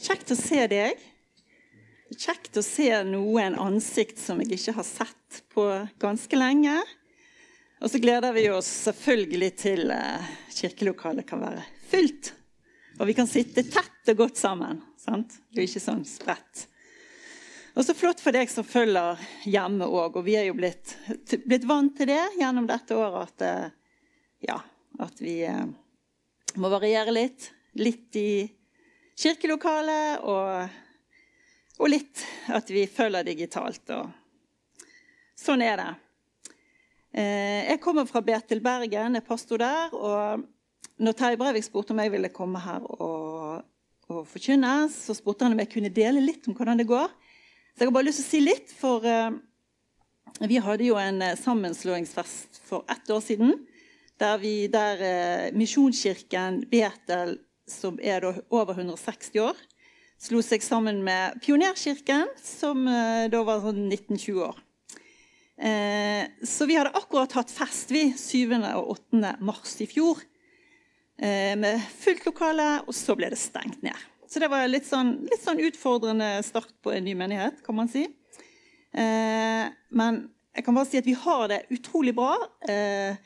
Kjekt å se deg. Kjekt å se noen ansikt som jeg ikke har sett på ganske lenge. Og så gleder vi oss selvfølgelig til uh, kirkelokalet kan være fylt. Og vi kan sitte tett og godt sammen. sant? Det er ikke sånn spredt. Og så flott for deg som følger hjemme òg. Og vi er jo blitt, blitt, vant til det gjennom dette året at, uh, ja, at vi uh, må variere litt. Litt i kirkelokalet og, og, litt at vi følger digitalt. Sånn er det. Eh, jeg kommer fra Betel Bergen, er pastor der. og når Terje Breivik spurte om jeg ville komme her og, og, forkynne, så spurte han om jeg kunne dele litt om hvordan det går. Så jeg har bare lyst til å si litt, for uh, vi hadde jo en uh, sammenslåingsfest for ett år siden. Der, vi, der Misjonskirken Betel som er over 160 år, slo seg sammen med Pionerkirken, som eh, da var sånn 1920 år. Eh, så vi hadde akkurat hatt fest vi, 7. og 8. mars i fjor. Eh, med fullt lokale, og så ble det stengt ned. Så det var litt sånn, litt sånn utfordrende start på en ny menighet, kan man si. Men jeg kan bare si at vi har det utrolig bra. Eh,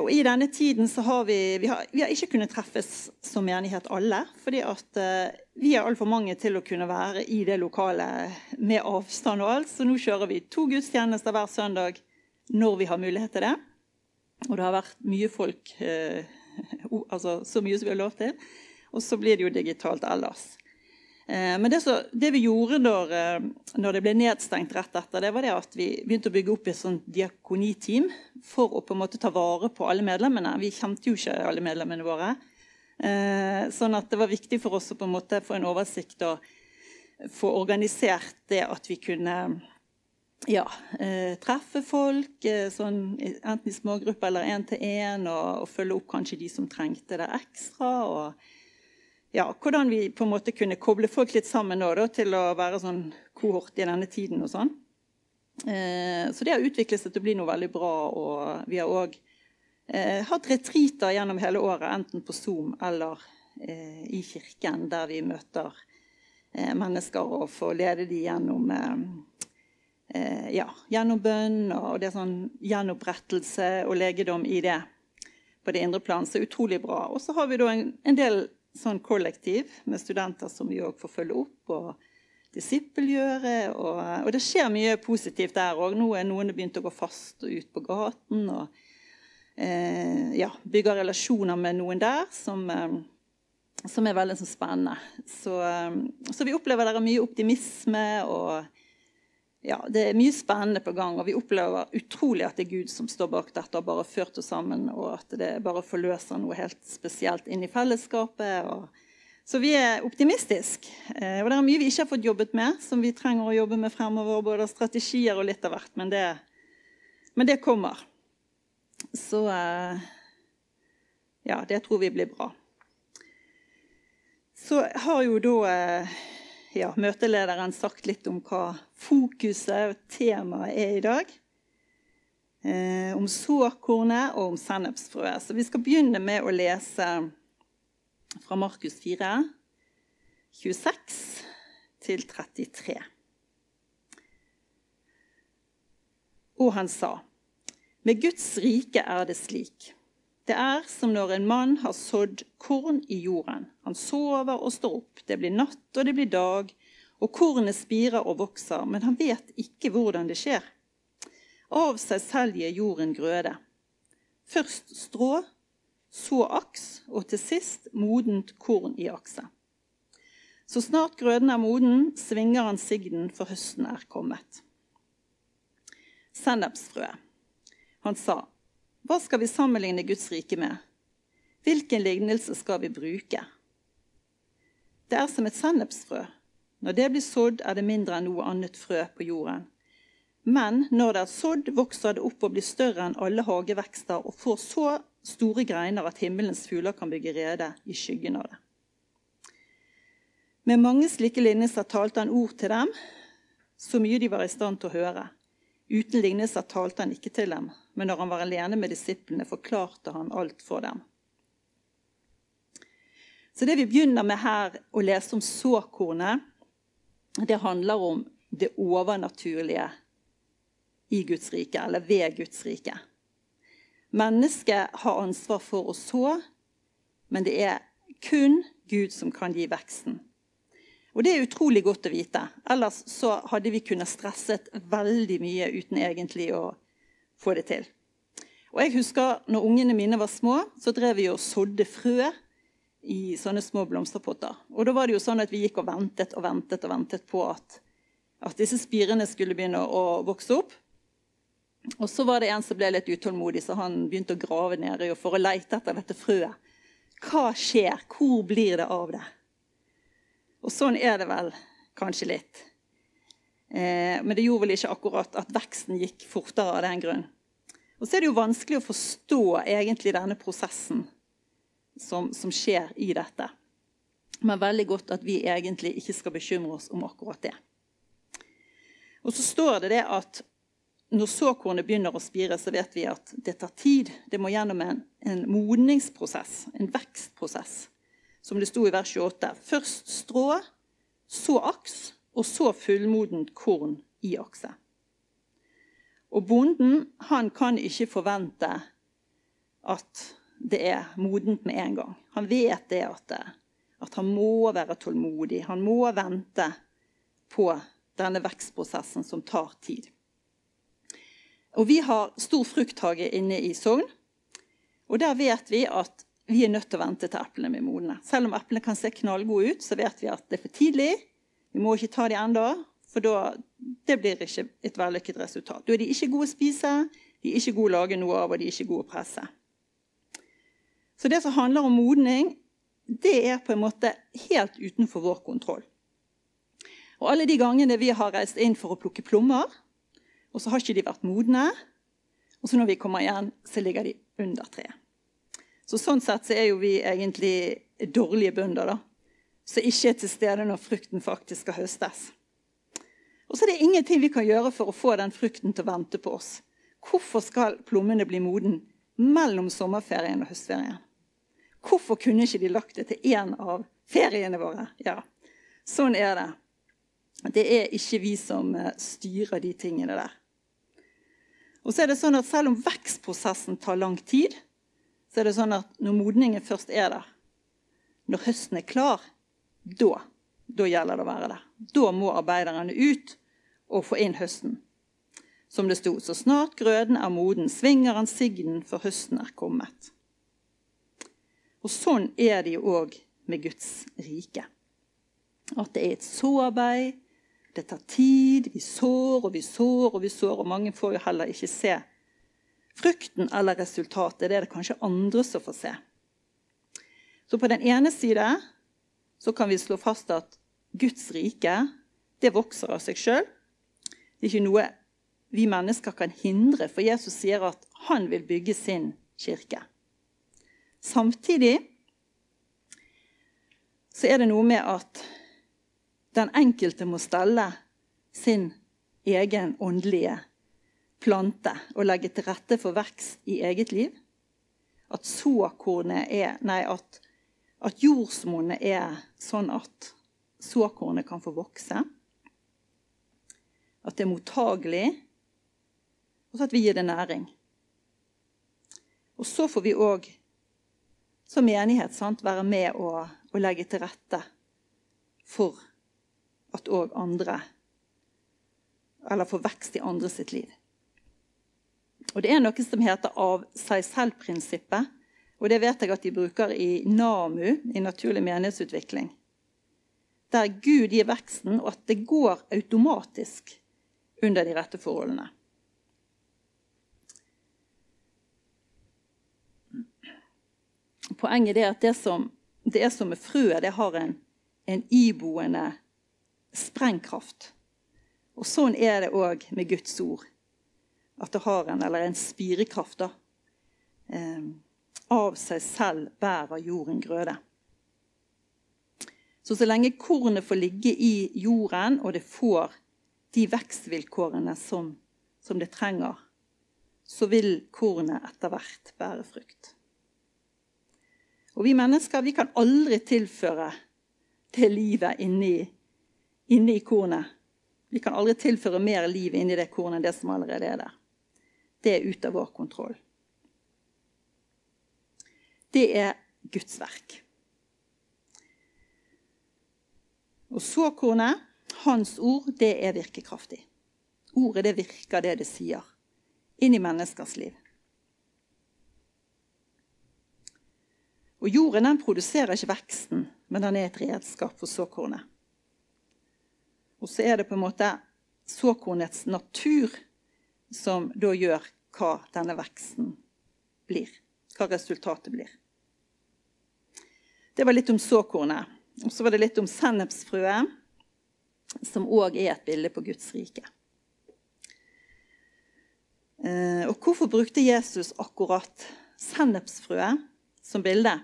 og I denne tiden så har vi, vi, har, vi har ikke kunnet treffes som menighet alle. fordi at uh, vi er altfor mange til å kunne være i det lokalet med avstand og alt. Så nå kjører vi to gudstjenester hver søndag når vi har mulighet til det. Og det har vært mye folk, uh, altså så mye som vi har lov til. Og så blir det jo digitalt ellers. Eh, men det, så, det, vi gjorde når, eh, når, det ble nedstengt rett etter, det var det at vi begynte å bygge opp et sånt diakoniteam for å på en måte ta vare på alle medlemmene. Vi kjente jo ikke alle medlemmene våre. Eh, sånn at det var viktig for oss å på en måte få en oversikt og få organisert det at vi kunne ja, treffe folk, sånn, enten i smågrupper eller én til én, og, og følge opp kanskje de som trengte det ekstra. og ja, hvordan vi på en måte kunne koble folk litt sammen nå, da, til å være sånn kohort i denne tiden og sånn. Eh, så det har utviklet seg til å bli noe veldig bra. Og vi har òg eh, hatt retreater gjennom hele året, enten på Zoom eller eh, i kirken, der vi møter eh, mennesker og får lede dem gjennom eh, eh, ja, gjennom bønn og det er sånn gjenopprettelse og legedom i det på det indre plan. Så utrolig bra. Og så har vi da en, en del sånn kollektiv med studenter som vi òg får følge opp og disippelgjøre. Og, og, det skjer mye positivt der òg. Nå er noen begynt å gå fast og ut på gaten. og eh, ja, bygger relasjoner med noen der som, eh, som er veldig så spennende. Så, eh, så, vi opplever der er mye optimisme og ja, det er mye spennende på gang. Og vi opplever utrolig at det er Gud som står bak dette og bare ført oss sammen. Og at det bare forløser noe helt spesielt inn i fellesskapet. Så vi er optimistiske. Eh, og det er mye vi ikke har fått jobbet med, som vi trenger å jobbe med fremover. Både strategier og litt av hvert. Men det, men det kommer. Så eh, ja, det tror vi blir bra. Så har jo da eh, ja, møtelederen sagt litt om hva fokuset og temaet er i dag. Eh, om såkornet og om sennepsfrøet. Så vi skal begynne med å lese fra Markus 4, 26 til 33. Og han sa, med Guds rike er det slik. Det er som når en mann har sådd korn i jorden. Han sover og står opp. Det blir natt, og det blir dag. Og kornet spirer og vokser, men han vet ikke hvordan det skjer. Av seg selv gir jorden grøde. Først strå, så aks, og til sist modent korn i akset. Så snart grøden er moden, svinger han sigden, for høsten er kommet. Sennepsfrø. Han sa, hva skal vi sammenligne Guds rike med? Hvilken lignelse skal vi bruke? Det er som et sennepsfrø. Når det blir sådd, er det mindre enn noe annet frø på jorden. Men når det er sådd, vokser det opp og blir større enn alle hagevekster og får så store greiner at himmelens fugler kan bygge rede i skyggen av det. Med mange slike lignelser talte han ord til dem, så mye de var i stand til å høre. Uten lignelser talte han ikke til dem, men når han var alene med disiplene, forklarte han alt for dem. Så det vi begynner med her å lese om såkornet, det handler om det overnaturlige i Guds rike, eller ved Guds rike. Mennesket har ansvar for å så, men det er kun Gud som kan gi veksten. Og det er utrolig godt å vite. Ellers så hadde vi kunnet stresset veldig mye uten egentlig å få det til. Og jeg husker når ungene mine var små, så drev vi og sådde frø i sånne små blomsterpotter. Og da var det jo sånn at vi gikk og ventet og ventet og ventet på at, at disse spirene skulle begynne å vokse opp. Og så var det en som ble litt utålmodig, så han begynte å grave nedi for å leite etter dette frøet. Hva skjer? Hvor blir det av det? Og sånn er det vel kanskje litt. Eh, men det gjorde vel ikke akkurat at veksten gikk fortere av den grunn. Og så er det jo vanskelig å forstå egentlig denne prosessen som, som skjer i dette. Men veldig godt at vi egentlig ikke skal bekymre oss om akkurat det. Og så står det det at når såkornet begynner å spire, så vet vi at det tar tid. Det må gjennom en, en modningsprosess, en vekstprosess, som det sto i vers 28. Først strå, så aks, og så fullmodent korn i akse. Og bonden han kan ikke forvente at det er modent med en gang. Han vet det at, at han må være tålmodig. Han må vente på denne vekstprosessen som tar tid. Og vi har stor frukthage inne i Sogn. Og der vet vi at vi er nødt til å vente til eplene blir modne. Selv om eplene kan se knallgode ut, så vet vi at det er for tidlig. Vi må ikke ta de ennå, for da, det blir ikke et vellykket resultat. Da er de ikke gode å spise, de er ikke gode å lage noe av, og de er ikke gode å presse. Så det som handler om modning, det er på en måte helt utenfor vår kontroll. Og alle de gangene vi har reist inn for å plukke plommer, og så har ikke de vært modne. Og så når vi kommer igjen, så ligger de under treet. Så sånn sett så er jo vi egentlig dårlige bønder, da. Som ikke er til stede når frukten faktisk skal høstes. Og så er det ingenting vi kan gjøre for å få den frukten til å vente på oss. Hvorfor skal plommene bli moden mellom sommerferien og høstferien? Hvorfor kunne ikke de lagt det til én av feriene våre? Ja, sånn er det. Det er ikke vi som eh, styrer de tingene der. Og så er det sånn at Selv om vekstprosessen tar lang tid, så er det sånn at når modningen først er der, når høsten er klar, da, da gjelder det å være der. Da må arbeiderne ut og få inn høsten. Som det sto, så snart grøden er moden, svinger han signen, for høsten er kommet. Og sånn er det jo òg med Guds rike. At det er et såarbeid, det tar tid. Vi sår og vi sår og vi sår, og mange får jo heller ikke se frukten eller resultatet. Det er det kanskje andre som får se. Så på den ene side så kan vi slå fast at Guds rike det vokser av seg sjøl. Det er ikke noe vi mennesker kan hindre, for Jesus sier at han vil bygge sin kirke. Samtidig så er det noe med at den enkelte må stelle sin egen åndelige plante og legge til rette for vekst i eget liv. At såkornet er Nei, at, at jordsmonnet er sånn at såkornet kan få vokse. At det er mottagelig, og så at vi gir det næring. Og så får vi òg som menighet sant, være med og, og legge til rette for at òg andre Eller får vekst i andre sitt liv. Og Det er noe som heter av seg selv-prinsippet. Og det vet jeg at de bruker i NAMU, i naturlig menighetsutvikling. Der Gud gir veksten, og at det går automatisk under de rette forholdene. Poenget er at det som, det er som med frøet, det har en, en iboende sprengkraft. Og sånn er det òg med Guds ord. At det har en, eller en spirekraft, da. Eh, av seg selv bærer jorden grøde. Så så lenge kornet får ligge i jorden, og det får de vekstvilkårene som, som det trenger, så vil kornet etter hvert bære frukt. Og vi mennesker vi kan aldri tilføre det livet inni, inni kornet. Vi kan aldri tilføre mer liv inni det kornet enn det som allerede er der. Det er ute av vår kontroll. Det er Guds verk. Og såkornet, hans ord, det er virkekraftig. Ordet det virker det det sier, inn i menneskers liv. Og jorden den produserer ikke veksten, men den er et redskap for såkornet. Og så er det på en måte såkornets natur som da gjør hva denne veksten blir. Hva resultatet blir. Det var litt om såkornet. Og så var det litt om sennepsfrøet, som òg er et bilde på Guds rike. Eh, og hvorfor brukte Jesus akkurat sennepsfrøet som bilde?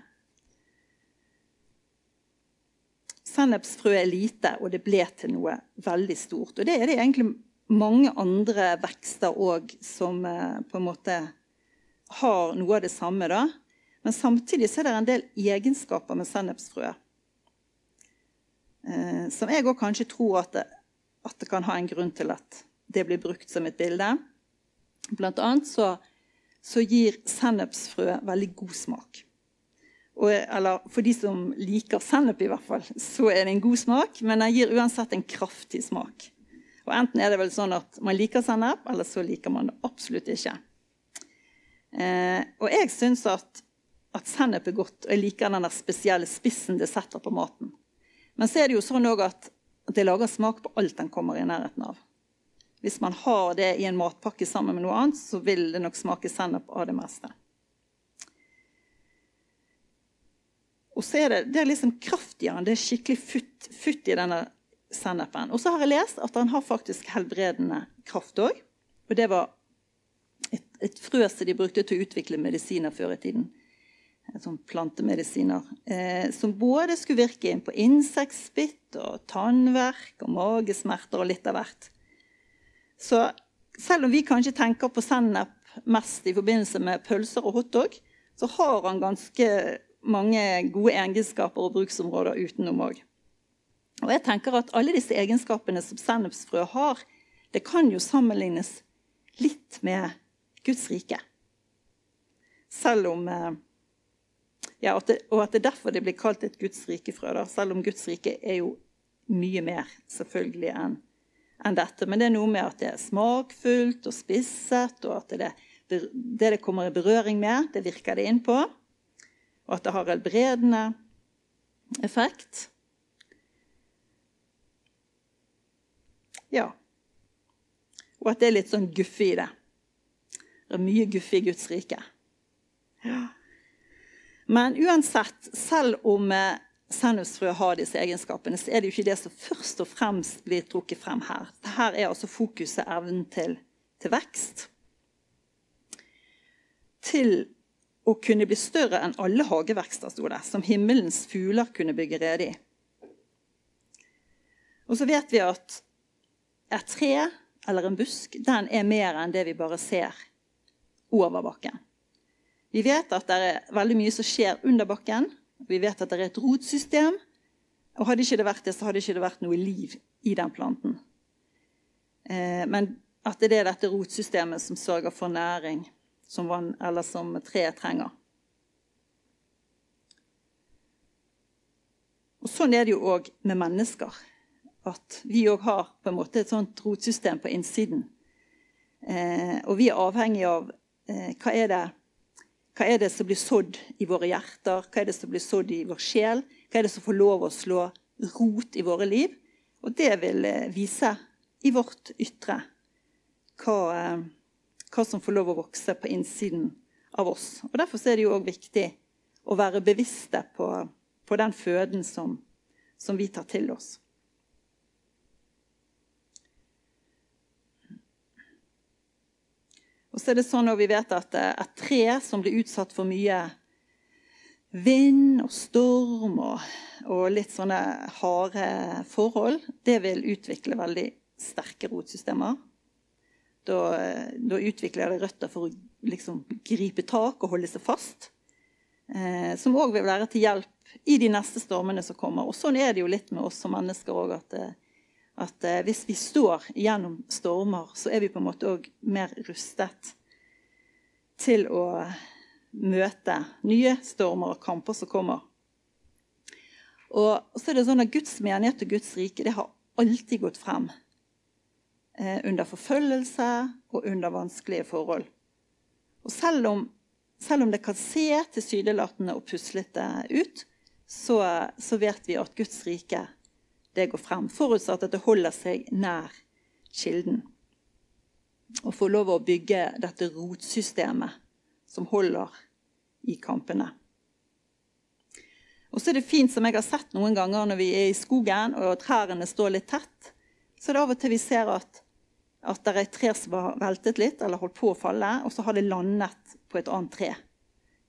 Sennepsfrø er lite, og det ble til noe veldig stort. Og det er det egentlig mange andre vekster òg som eh, på en måte har noe av det samme. da. Men samtidig er det en del egenskaper med sennepsfrø eh, som jeg òg kanskje tror at det, at det, kan ha en grunn til at det blir brukt som et bilde. Blant annet så, så gir sennepsfrø veldig god smak. Og, eller for de som liker sennep, i hvert fall, så er det en god smak, men den gir uansett en kraftig smak. Og Enten er det vel sånn at man liker sennep, eller så liker man det absolutt ikke. Eh, og jeg syns at at sennep er godt, og jeg liker den spesielle spissen det setter på maten. Men så er det jo sånn at det lager smak på alt den kommer i nærheten av. Hvis man har det i en matpakke sammen med noe annet, så vil det nok smake sennep av det meste. Og så er det, det er liksom kraft i den. Det er skikkelig futt, futt i denne sennepen. Og så har jeg lest at den har faktisk helbredende kraft òg. Og det var et, et frø som de brukte til å utvikle medisiner før i tiden sånn plantemedisiner, eh, som både skulle virke inn på insektbitt og tannverk og magesmerter og litt av hvert. Så selv om vi kanskje tenker på sennep mest i forbindelse med pølser og hotdog, så har han ganske mange gode egenskaper og bruksområder utenom òg. Og jeg tenker at alle disse egenskapene som sennepsfrø har, det kan jo sammenlignes litt med Guds rike. Selv om eh, ja, og, det, og at det er derfor det blir kalt et Guds rike frø. Selv om Guds rike er jo mye mer selvfølgelig enn en dette. Men det er noe med at det er smakfullt og spisset, og at det, det, det kommer i berøring med, det virker det inn på. Og at det har helbredende effekt. Ja. Og at det er litt sånn guffe i det. Det er mye guffe i Guds rike. Men uansett, selv om eh, sennepsfrø har disse egenskapene, så er det jo ikke det som først og fremst blir trukket frem her. Her er altså fokuset evnen til, til vekst. Til å kunne bli større enn alle hagevekster, sto det, som himmelens fugler kunne bygge rede i. Og så vet vi at et tre eller en busk den er mer enn det vi bare ser over bakken. Vi vet at det er veldig mye som skjer under bakken. Vi vet at det er et rotsystem. Og hadde ikke det vært det, så hadde ikke det vært noe liv i den planten. Eh, men at det er dette rotsystemet som sørger for næring som, vann, eller som treet trenger. Og Sånn er det jo òg med mennesker. At vi òg har på en måte et sånt rotsystem på innsiden. Eh, og vi er avhengig av eh, hva er det hva er det som blir sådd i våre hjerter? Hva er det som blir sådd i vår sjel? Hva er det som får lov å slå rot i våre liv? Og det vil eh, vise i vårt ytre hva, eh, hva som får lov å vokse på innsiden av oss. Og Derfor er det jo òg viktig å være bevisste på, på den føden som, som vi tar til oss. Og så er det sånn at vi vet at eh, et tre som blir utsatt for mye vind og storm og, og litt sånne harde forhold, det vil utvikle veldig sterke rotsystemer. Da, da utvikler det røtter for å liksom gripe tak og holde seg fast. eh, som òg vil være til hjelp i de neste stormene som kommer. Og Sånn er det jo litt med oss som mennesker òg. At, eh, at eh, hvis vi står gjennom stormer, så er vi på en måte òg mer rustet til å møte nye stormer og kamper som kommer. Og så er det sånn at Guds menighet og Guds rike det har alltid gått frem. Eh, under forfølgelse og under vanskelige forhold. Og selv om, selv om det kan se tilsynelatende og puslete ut, så, så, vet vi at Guds rike det går frem. Forutsatt at det holder seg nær kilden. Og får lov å bygge dette rotsystemet som holder i kampene. Og så er det fint, som jeg har sett noen ganger når vi er i skogen og trærne står litt tett, så er det av og til vi ser at, at det er et tre som har veltet litt eller holdt på å falle, og så har det landet på et annet tre.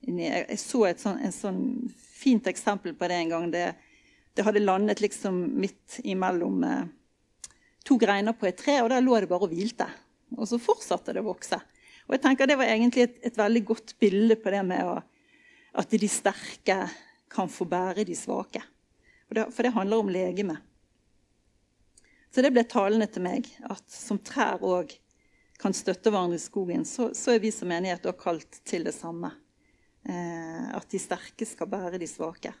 Jeg så et sånn, et sånn fint eksempel på det en gang. Det, det hadde landet liksom midt imellom eh, to greiner på et tre, og der lå det bare og hvilte. Og så fortsatte det å vokse. Og jeg tenker Det var egentlig et, et veldig godt bilde på det med å, at de sterke kan få bære de svake. Det, for det handler om legeme. Så det ble talende til meg at som trær òg kan støtte hverandre i skogen, så, så, er vi som menighet òg kalt til det samme. Eh, at de sterke skal bære de svake.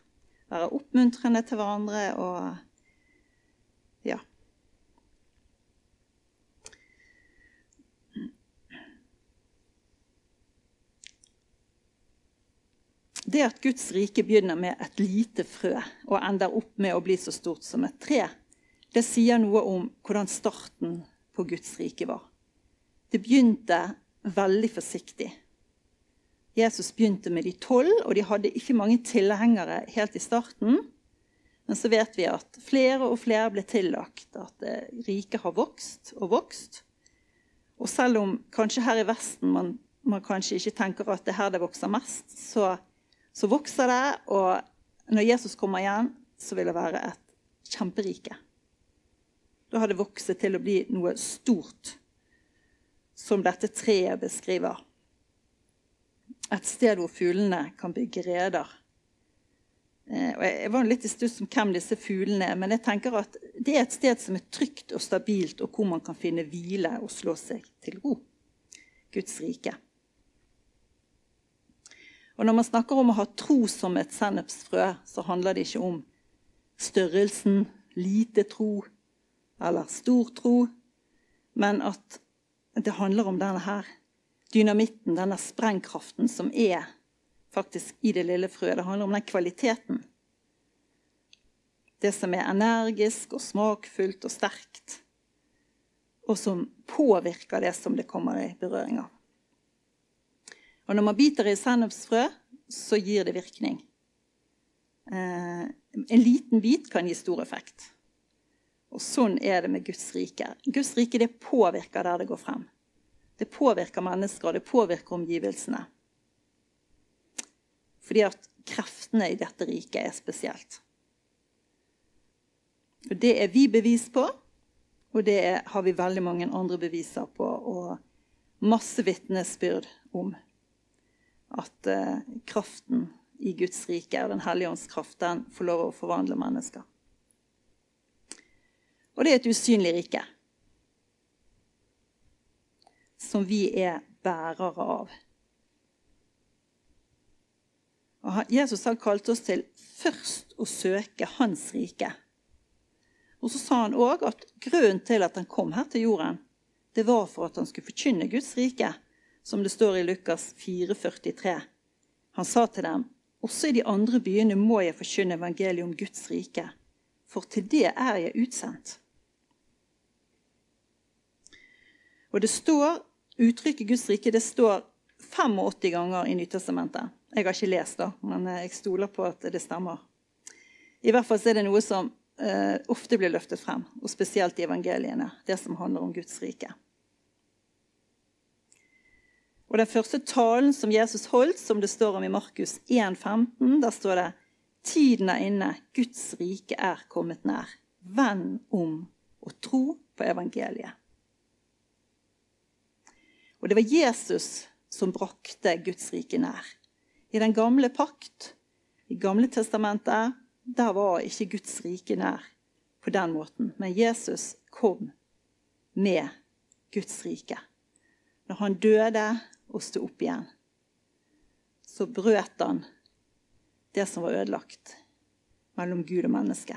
Være oppmuntrende til hverandre og ja. Det at Guds rike begynner med et lite frø og ender opp med å bli så stort som et tre, det sier noe om hvordan starten på Guds rike var. Det begynte veldig forsiktig. Jesus begynte med de tolv, og de hadde ikke mange tilhengere helt i starten. Men så vet vi at flere og flere ble tillagt, at riket har vokst og vokst. Og selv om kanskje her i Vesten man, man kanskje ikke tenker at det er her det vokser mest, så så vokser det, og når Jesus kommer igjen, så vil det være et kjemperike. Da har det vokst til å bli noe stort, som dette treet beskriver. Et sted hvor fuglene kan bygge reder. Og jeg var litt i stuss om hvem disse fuglene er, men jeg tenker at det er et sted som er trygt og stabilt, og hvor man kan finne hvile og slå seg til ro. Guds rike. Og når man snakker om å ha tro som et sennepsfrø, så handler det ikke om størrelsen, lite tro eller stor tro, men at det handler om denne her dynamitten, denne sprengkraften som er faktisk i det lille frøet. Det handler om den kvaliteten. Det som er energisk og smakfullt og sterkt, og som påvirker det som det kommer i berøring av. Og når man biter i sennepsfrø, så gir det virkning. Eh, en liten bit kan gi stor effekt. Og sånn er det med Guds rike. Guds rike det påvirker der det går frem. Det påvirker mennesker, og det påvirker omgivelsene. Fordi at kreftene i dette riket er spesielt. Og Det er vi bevis på, og det er, har vi veldig mange andre beviser på. Og masse vitnesbyrd om at eh, kraften i Guds rike og Den hellige ånds kraft får lov å forvandle mennesker. Og det er et usynlig rike som vi er bærere av. Og Jesus har kalt oss til først å søke Hans rike. Og så sa han òg at grunnen til at han kom her til jorden, det var for at han skulle forkynne Guds rike som det står i Lukas 4,43. Han sa til dem, også i de andre byene må jeg forkynne evangeliet om Guds rike, for til det er jeg utsendt. Og det står, Uttrykket Guds rike det står 85 ganger i Nytestamentet. Jeg har ikke lest, det, men jeg stoler på at det stemmer. I hvert fall er det noe som eh, ofte blir løftet frem, og spesielt i evangeliene. Det som handler om Guds rike. Og Den første talen som Jesus holdt, som det står om i Markus 1,15, der står det Tiden er inne, Guds rike er kommet nær. Venn om og tro på evangeliet. Og Det var Jesus som brakte Guds rike nær. I den gamle pakt, i Gamle testamentet, der var ikke Guds rike nær på den måten. Men Jesus kom med Guds rike. Når han døde og sto opp igjen, så brøt han det som var ødelagt mellom Gud og menneske,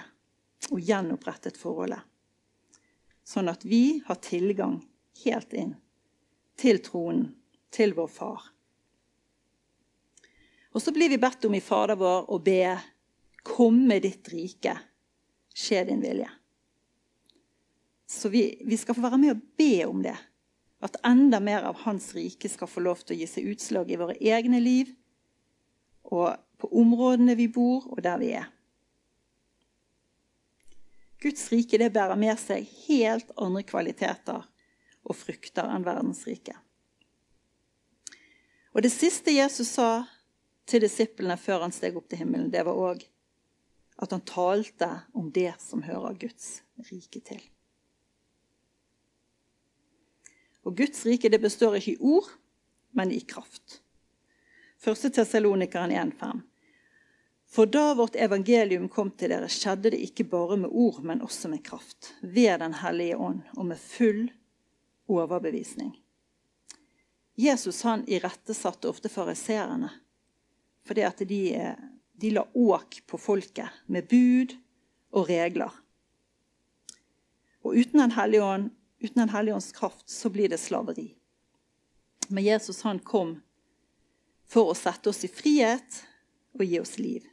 og gjenopprettet forholdet. Sånn at vi har tilgang helt inn til tronen, til vår far. Og så blir vi bedt om i Fader vår å be Komme ditt rike, skje din vilje. Så vi, vi skal få være med og be om det. At enda mer av Hans rike skal få lov til å gi seg utslag i våre egne liv, og på områdene vi bor, og der vi er. Guds rike det bærer med seg helt andre kvaliteter og frukter enn verdens rike. Og Det siste Jesus sa til disiplene før han steg opp til himmelen, det var òg at han talte om det som hører Guds rike til. Og Guds rike det består ikke i ord, men i kraft. Første Tessalonikeren 1,5. For da vårt evangelium kom til dere, skjedde det ikke bare med ord, men også med kraft, ved Den hellige ånd og med full overbevisning. Jesus han irettesatte ofte fariseerne fordi at de, de la åk på folket med bud og regler. Og uten Den hellige ånd, uten Den hellige ånds kraft så blir det slaveri. Men Jesus han kom for å sette oss i frihet og gi oss liv.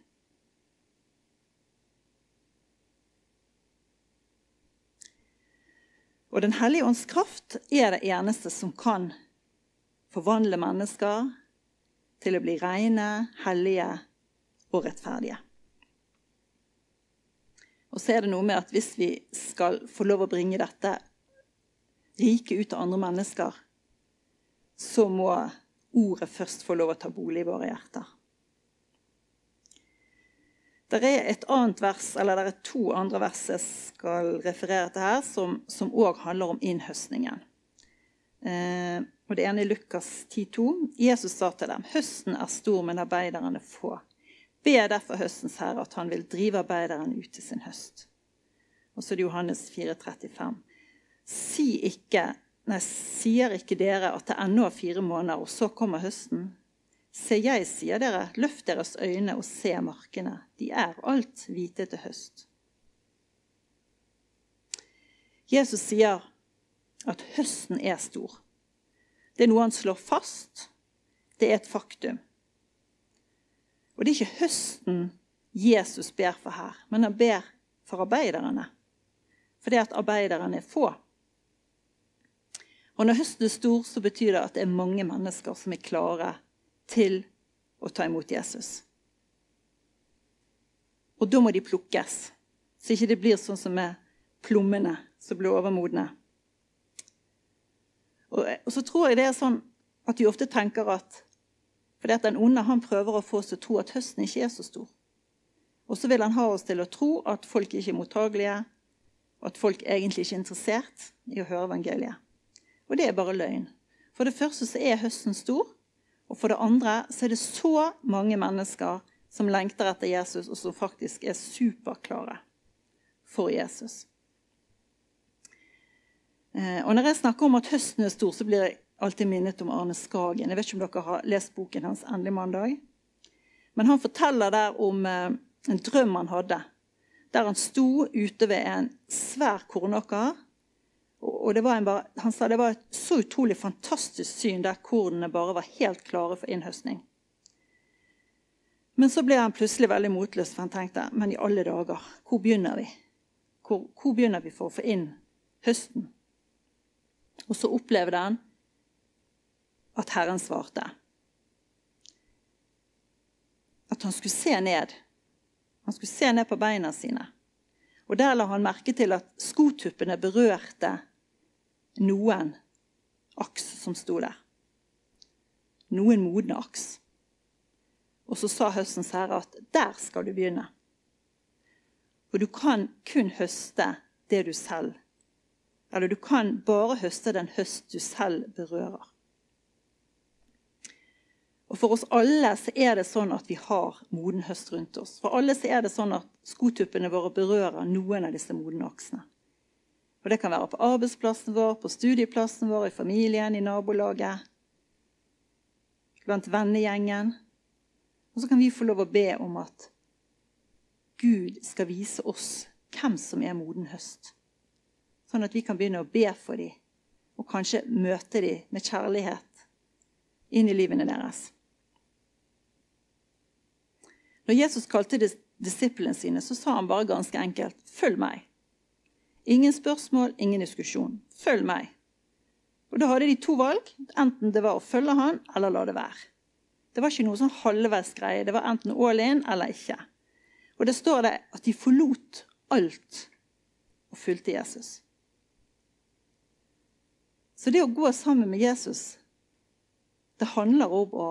Og Den hellige ånds kraft er det eneste som kan forvandle mennesker til å bli rene, hellige og rettferdige. Og så er det noe med at hvis vi skal få lov å bringe dette riket ut til andre mennesker, så må ordet først få lov å ta bolig i våre hjerter. Det er et annet vers, eller det er to andre vers jeg skal referere til her, som òg handler om innhøstningen. Eh, og Det ene er Lukas 10,2. Jesus sa til dem, høsten er stor, men arbeiderne få. Be derfor høstens herre at han vil drive arbeideren ut til sin høst. Og så er det Johannes 4,35. Si ikke, nei, sier ikke dere at det ennå er fire måneder, og så kommer høsten? Se, jeg sier dere, løft deres øyne og se markene. De er alt hvite til høst. Jesus sier at høsten er stor. Det er noe han slår fast. Det er et faktum. Og det er ikke høsten Jesus ber for her, men han ber for arbeiderne. Fordi at arbeiderne er få. Og når høsten er stor, så betyr det at det er mange mennesker som er klare til å ta imot Jesus. Og da må de plukkes, så ikke det blir sånn som med plommene som blir overmodne. Og, og, så tror jeg det er sånn at de ofte tenker at fordi at den onde han prøver å få oss til å tro at høsten ikke er så stor. Og så vil han ha oss til å tro at folk ikke er mottagelige, og at folk egentlig ikke er interessert i å høre evangeliet. Og det er bare løgn. For det første så er høsten stor, og for det andre så er det så mange mennesker som lengter etter Jesus, og som faktisk er superklare for Jesus. Eh, og Når jeg snakker om at høsten er stor, så blir jeg alltid minnet om Arne Skagen. Jeg vet ikke om dere har lest boken hans 'Endelig mandag'. Men han forteller der om eh, en drøm han hadde. Der han sto ute ved en svær kornåker og bare, Han sa det var et så utrolig fantastisk syn der kornene bare var helt klare for innhøstning. Men så ble han plutselig veldig motløs, for han tenkte men i alle dager, hvor begynner vi? Hvor, hvor begynner vi for å få inn høsten? Og så opplevde han at Herren svarte. At han skulle se ned. Han skulle se ned på beina sine. Og Der la han merke til at skotuppene berørte noen aks som sto der. Noen modne aks. Og så sa høstens herre at der skal du begynne. For du kan kun høste det du selv Eller du kan bare høste den høst du selv berører. Og For oss alle så er det sånn at vi har moden høst rundt oss. For alle så er det sånn at skotuppene våre berører noen av disse modne aksene. Og Det kan være på arbeidsplassen vår, på studieplassen vår, i familien, i nabolaget, blant vennegjengen. Og så kan vi få lov å be om at Gud skal vise oss hvem som er moden høst. Sånn at vi kan begynne å be for dem, og kanskje møte dem med kjærlighet inn i livene deres. Når Jesus kalte disiplene sine, så sa han bare ganske enkelt 'følg meg'. Ingen spørsmål, ingen diskusjon. Følg meg. Og Da hadde de to valg. Enten det var å følge han, eller la det være. Det var ikke noe sånn halvveis greie. Det var enten all in eller ikke. Og det står det at de forlot alt og fulgte Jesus. Så det å gå sammen med Jesus, det handler om å,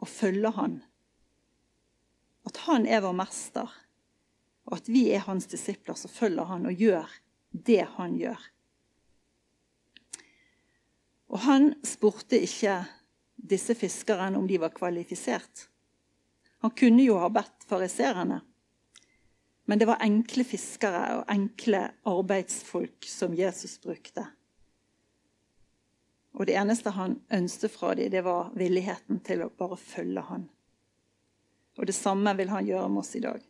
å følge han at han er vår mester, og at vi er hans disipler som følger han og gjør det han gjør. Og han spurte ikke disse fiskerne om de var kvalifisert. Han kunne jo ha bedt fariserene. Men det var enkle fiskere og enkle arbeidsfolk som Jesus brukte. Og det eneste han ønsket fra dem, det var villigheten til å bare følge han. Og det samme vil han gjøre med oss i dag.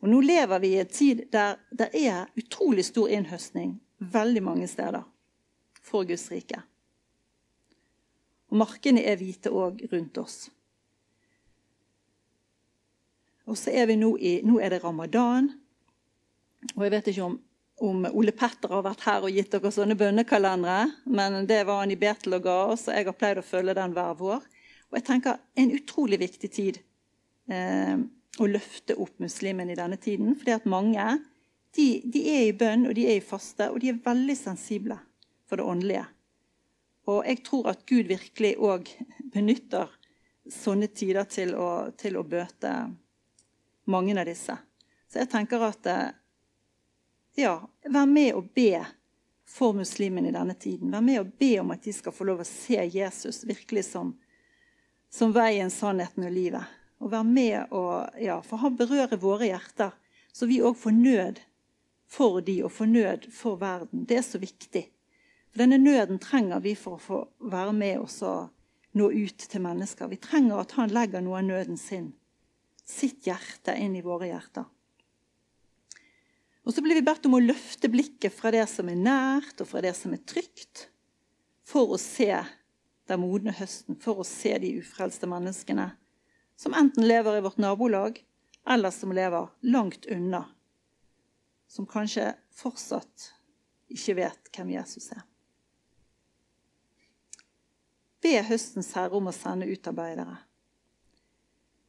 Og Nå lever vi i en tid der det er utrolig stor innhøstning veldig mange steder for Guds rike. Og markene er hvite òg rundt oss. Og så er vi nå i Nå er det ramadan. Og jeg vet ikke om, om Ole Petter har vært her og gitt dere sånne bønnekalendere, men det var han i Betel og ga oss, og jeg har pleid å følge den hver vår. Og jeg tenker En utrolig viktig tid eh, å løfte opp muslimene i denne tiden. fordi at mange de, de, er i bønn og de er i faste, og de er veldig sensible for det åndelige. Og jeg tror at Gud virkelig òg benytter sånne tider til å, til å, bøte mange av disse. Så jeg tenker at eh, ja, vær med og be for muslimene i denne tiden. Vær med og be om at de skal få lov å se Jesus virkelig som som veien, sannheten og livet. Og være med og ja, for han berører våre hjerter, så vi òg får nød for de og får nød for verden. Det er så viktig. For Denne nøden trenger vi for å få være med oss og nå ut til mennesker. Vi trenger at han legger noe av nøden sin, sitt hjerte, inn i våre hjerter. Og så blir vi bedt om å løfte blikket fra det som er nært, og fra det som er trygt, for å se den modne høsten for å se de ufrelste menneskene som enten lever i vårt nabolag, eller som lever langt unna. Som kanskje fortsatt ikke vet hvem Jesus er. Be høstens herre om å sende utarbeidere.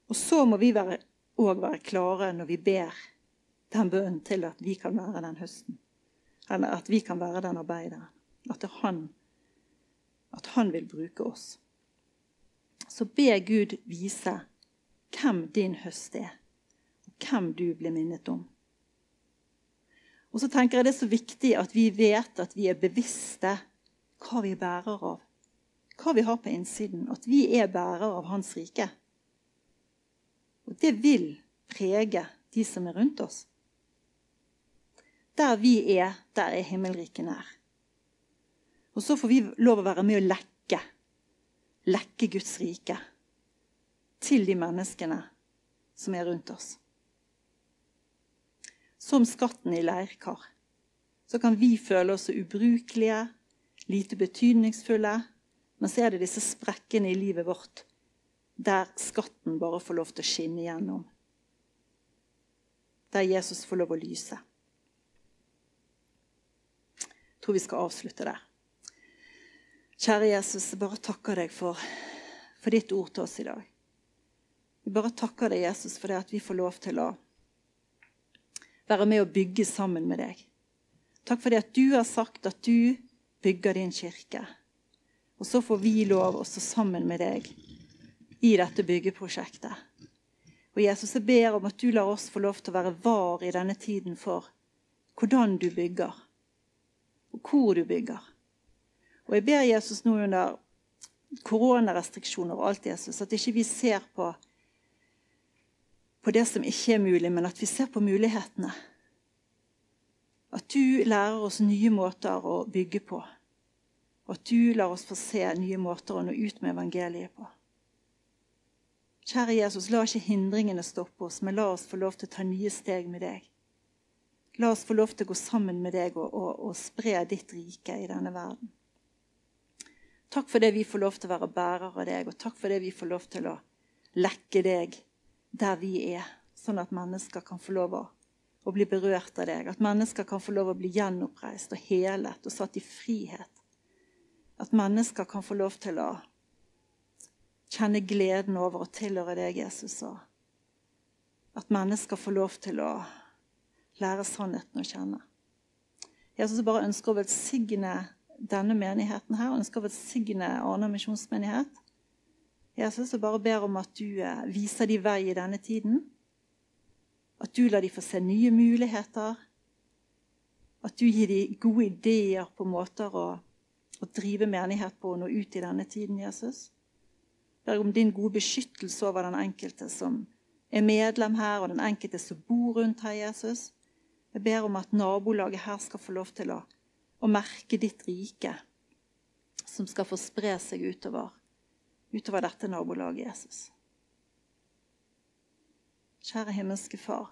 Og så må vi òg være, klare når vi ber den bønnen til at vi kan være den høsten. Eller at vi kan være den arbeideren. At Han at han vil bruke oss. Så be Gud vise hvem din høst er, og hvem du blir minnet om. Og så tenker jeg Det er så viktig at vi vet at vi er bevisste hva vi er bærer av. Hva vi har på innsiden. At vi er bærere av Hans rike. Og det vil prege de som er rundt oss. Der vi er, der er himmelriket nær. Og så får vi lov å være med å lekke. Lekke Guds rike til de menneskene som er rundt oss. Som skatten i leirkar så kan vi føle oss så ubrukelige, lite betydningsfulle. Men så er det disse sprekkene i livet vårt der skatten bare får lov til å skinne gjennom. Der Jesus får lov å lyse. Jeg tror vi skal avslutte der. Kjære Jesus, jeg bare takker deg for, for, ditt ord til oss i dag. Vi bare takker deg, Jesus, for det at vi får lov til å være med og bygge sammen med deg. Takk for det at du har sagt at du bygger din kirke. Og så får vi lov å stå sammen med deg i dette byggeprosjektet. Og Jesus, jeg ber om at du lar oss få lov til å være var i denne tiden for hvordan du bygger, og hvor du bygger. Og jeg ber Jesus nå under koronarestriksjoner og alt, Jesus. At ikke vi ser på, på det som ikke er mulig, men at vi ser på mulighetene. At du lærer oss nye måter å bygge på. Og at du lar oss få se nye måter å nå ut med evangeliet på. Kjære Jesus, la ikke hindringene stoppe oss, men la oss få lov til å ta nye steg med deg. La oss få lov til å gå sammen med deg og, og, og spre ditt rike i denne verden. Takk for det vi får lov til å være bærere av deg, og takk for det vi får lov til å lekke deg der vi er, sånn at mennesker kan få lov å, å bli berørt av deg. At mennesker kan få lov å bli gjenoppreist og helet og satt i frihet. At mennesker kan få lov til å kjenne gleden over å tilhøre deg, Jesus. Og at mennesker får lov til å lære sannheten å kjenne. Jesus bare ønsker å velsigne denne menigheten her, ønsker å velsigne Arna misjonsmenighet. Jesus, jeg bare ber om at du eh, viser dem vei i denne tiden. At du lar dem få se nye muligheter. At du gir dem gode ideer på måter å, å drive menighet på og nå ut i denne tiden, Jesus. Ber om din gode beskyttelse over den enkelte som er medlem her, og den enkelte som bor rundt her, Jesus. Jeg ber om at nabolaget her skal få lov til å å merke ditt rike, som skal få spre seg utover, utover dette nabolaget, Jesus. Kjære himmelske Far.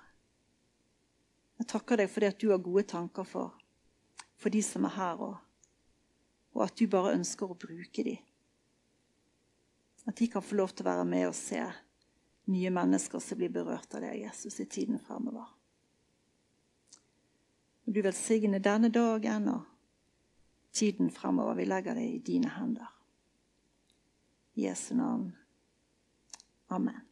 Jeg takker deg for det at du har gode tanker for, for de som er her, og, og at du bare ønsker å bruke dem. At de kan få lov til å være med og se nye mennesker som blir berørt av deg, Jesus, i tiden fremover. Du velsigne denne dagen og tiden fremover. Vi legger det i dine hender. Jesu navn. Amen.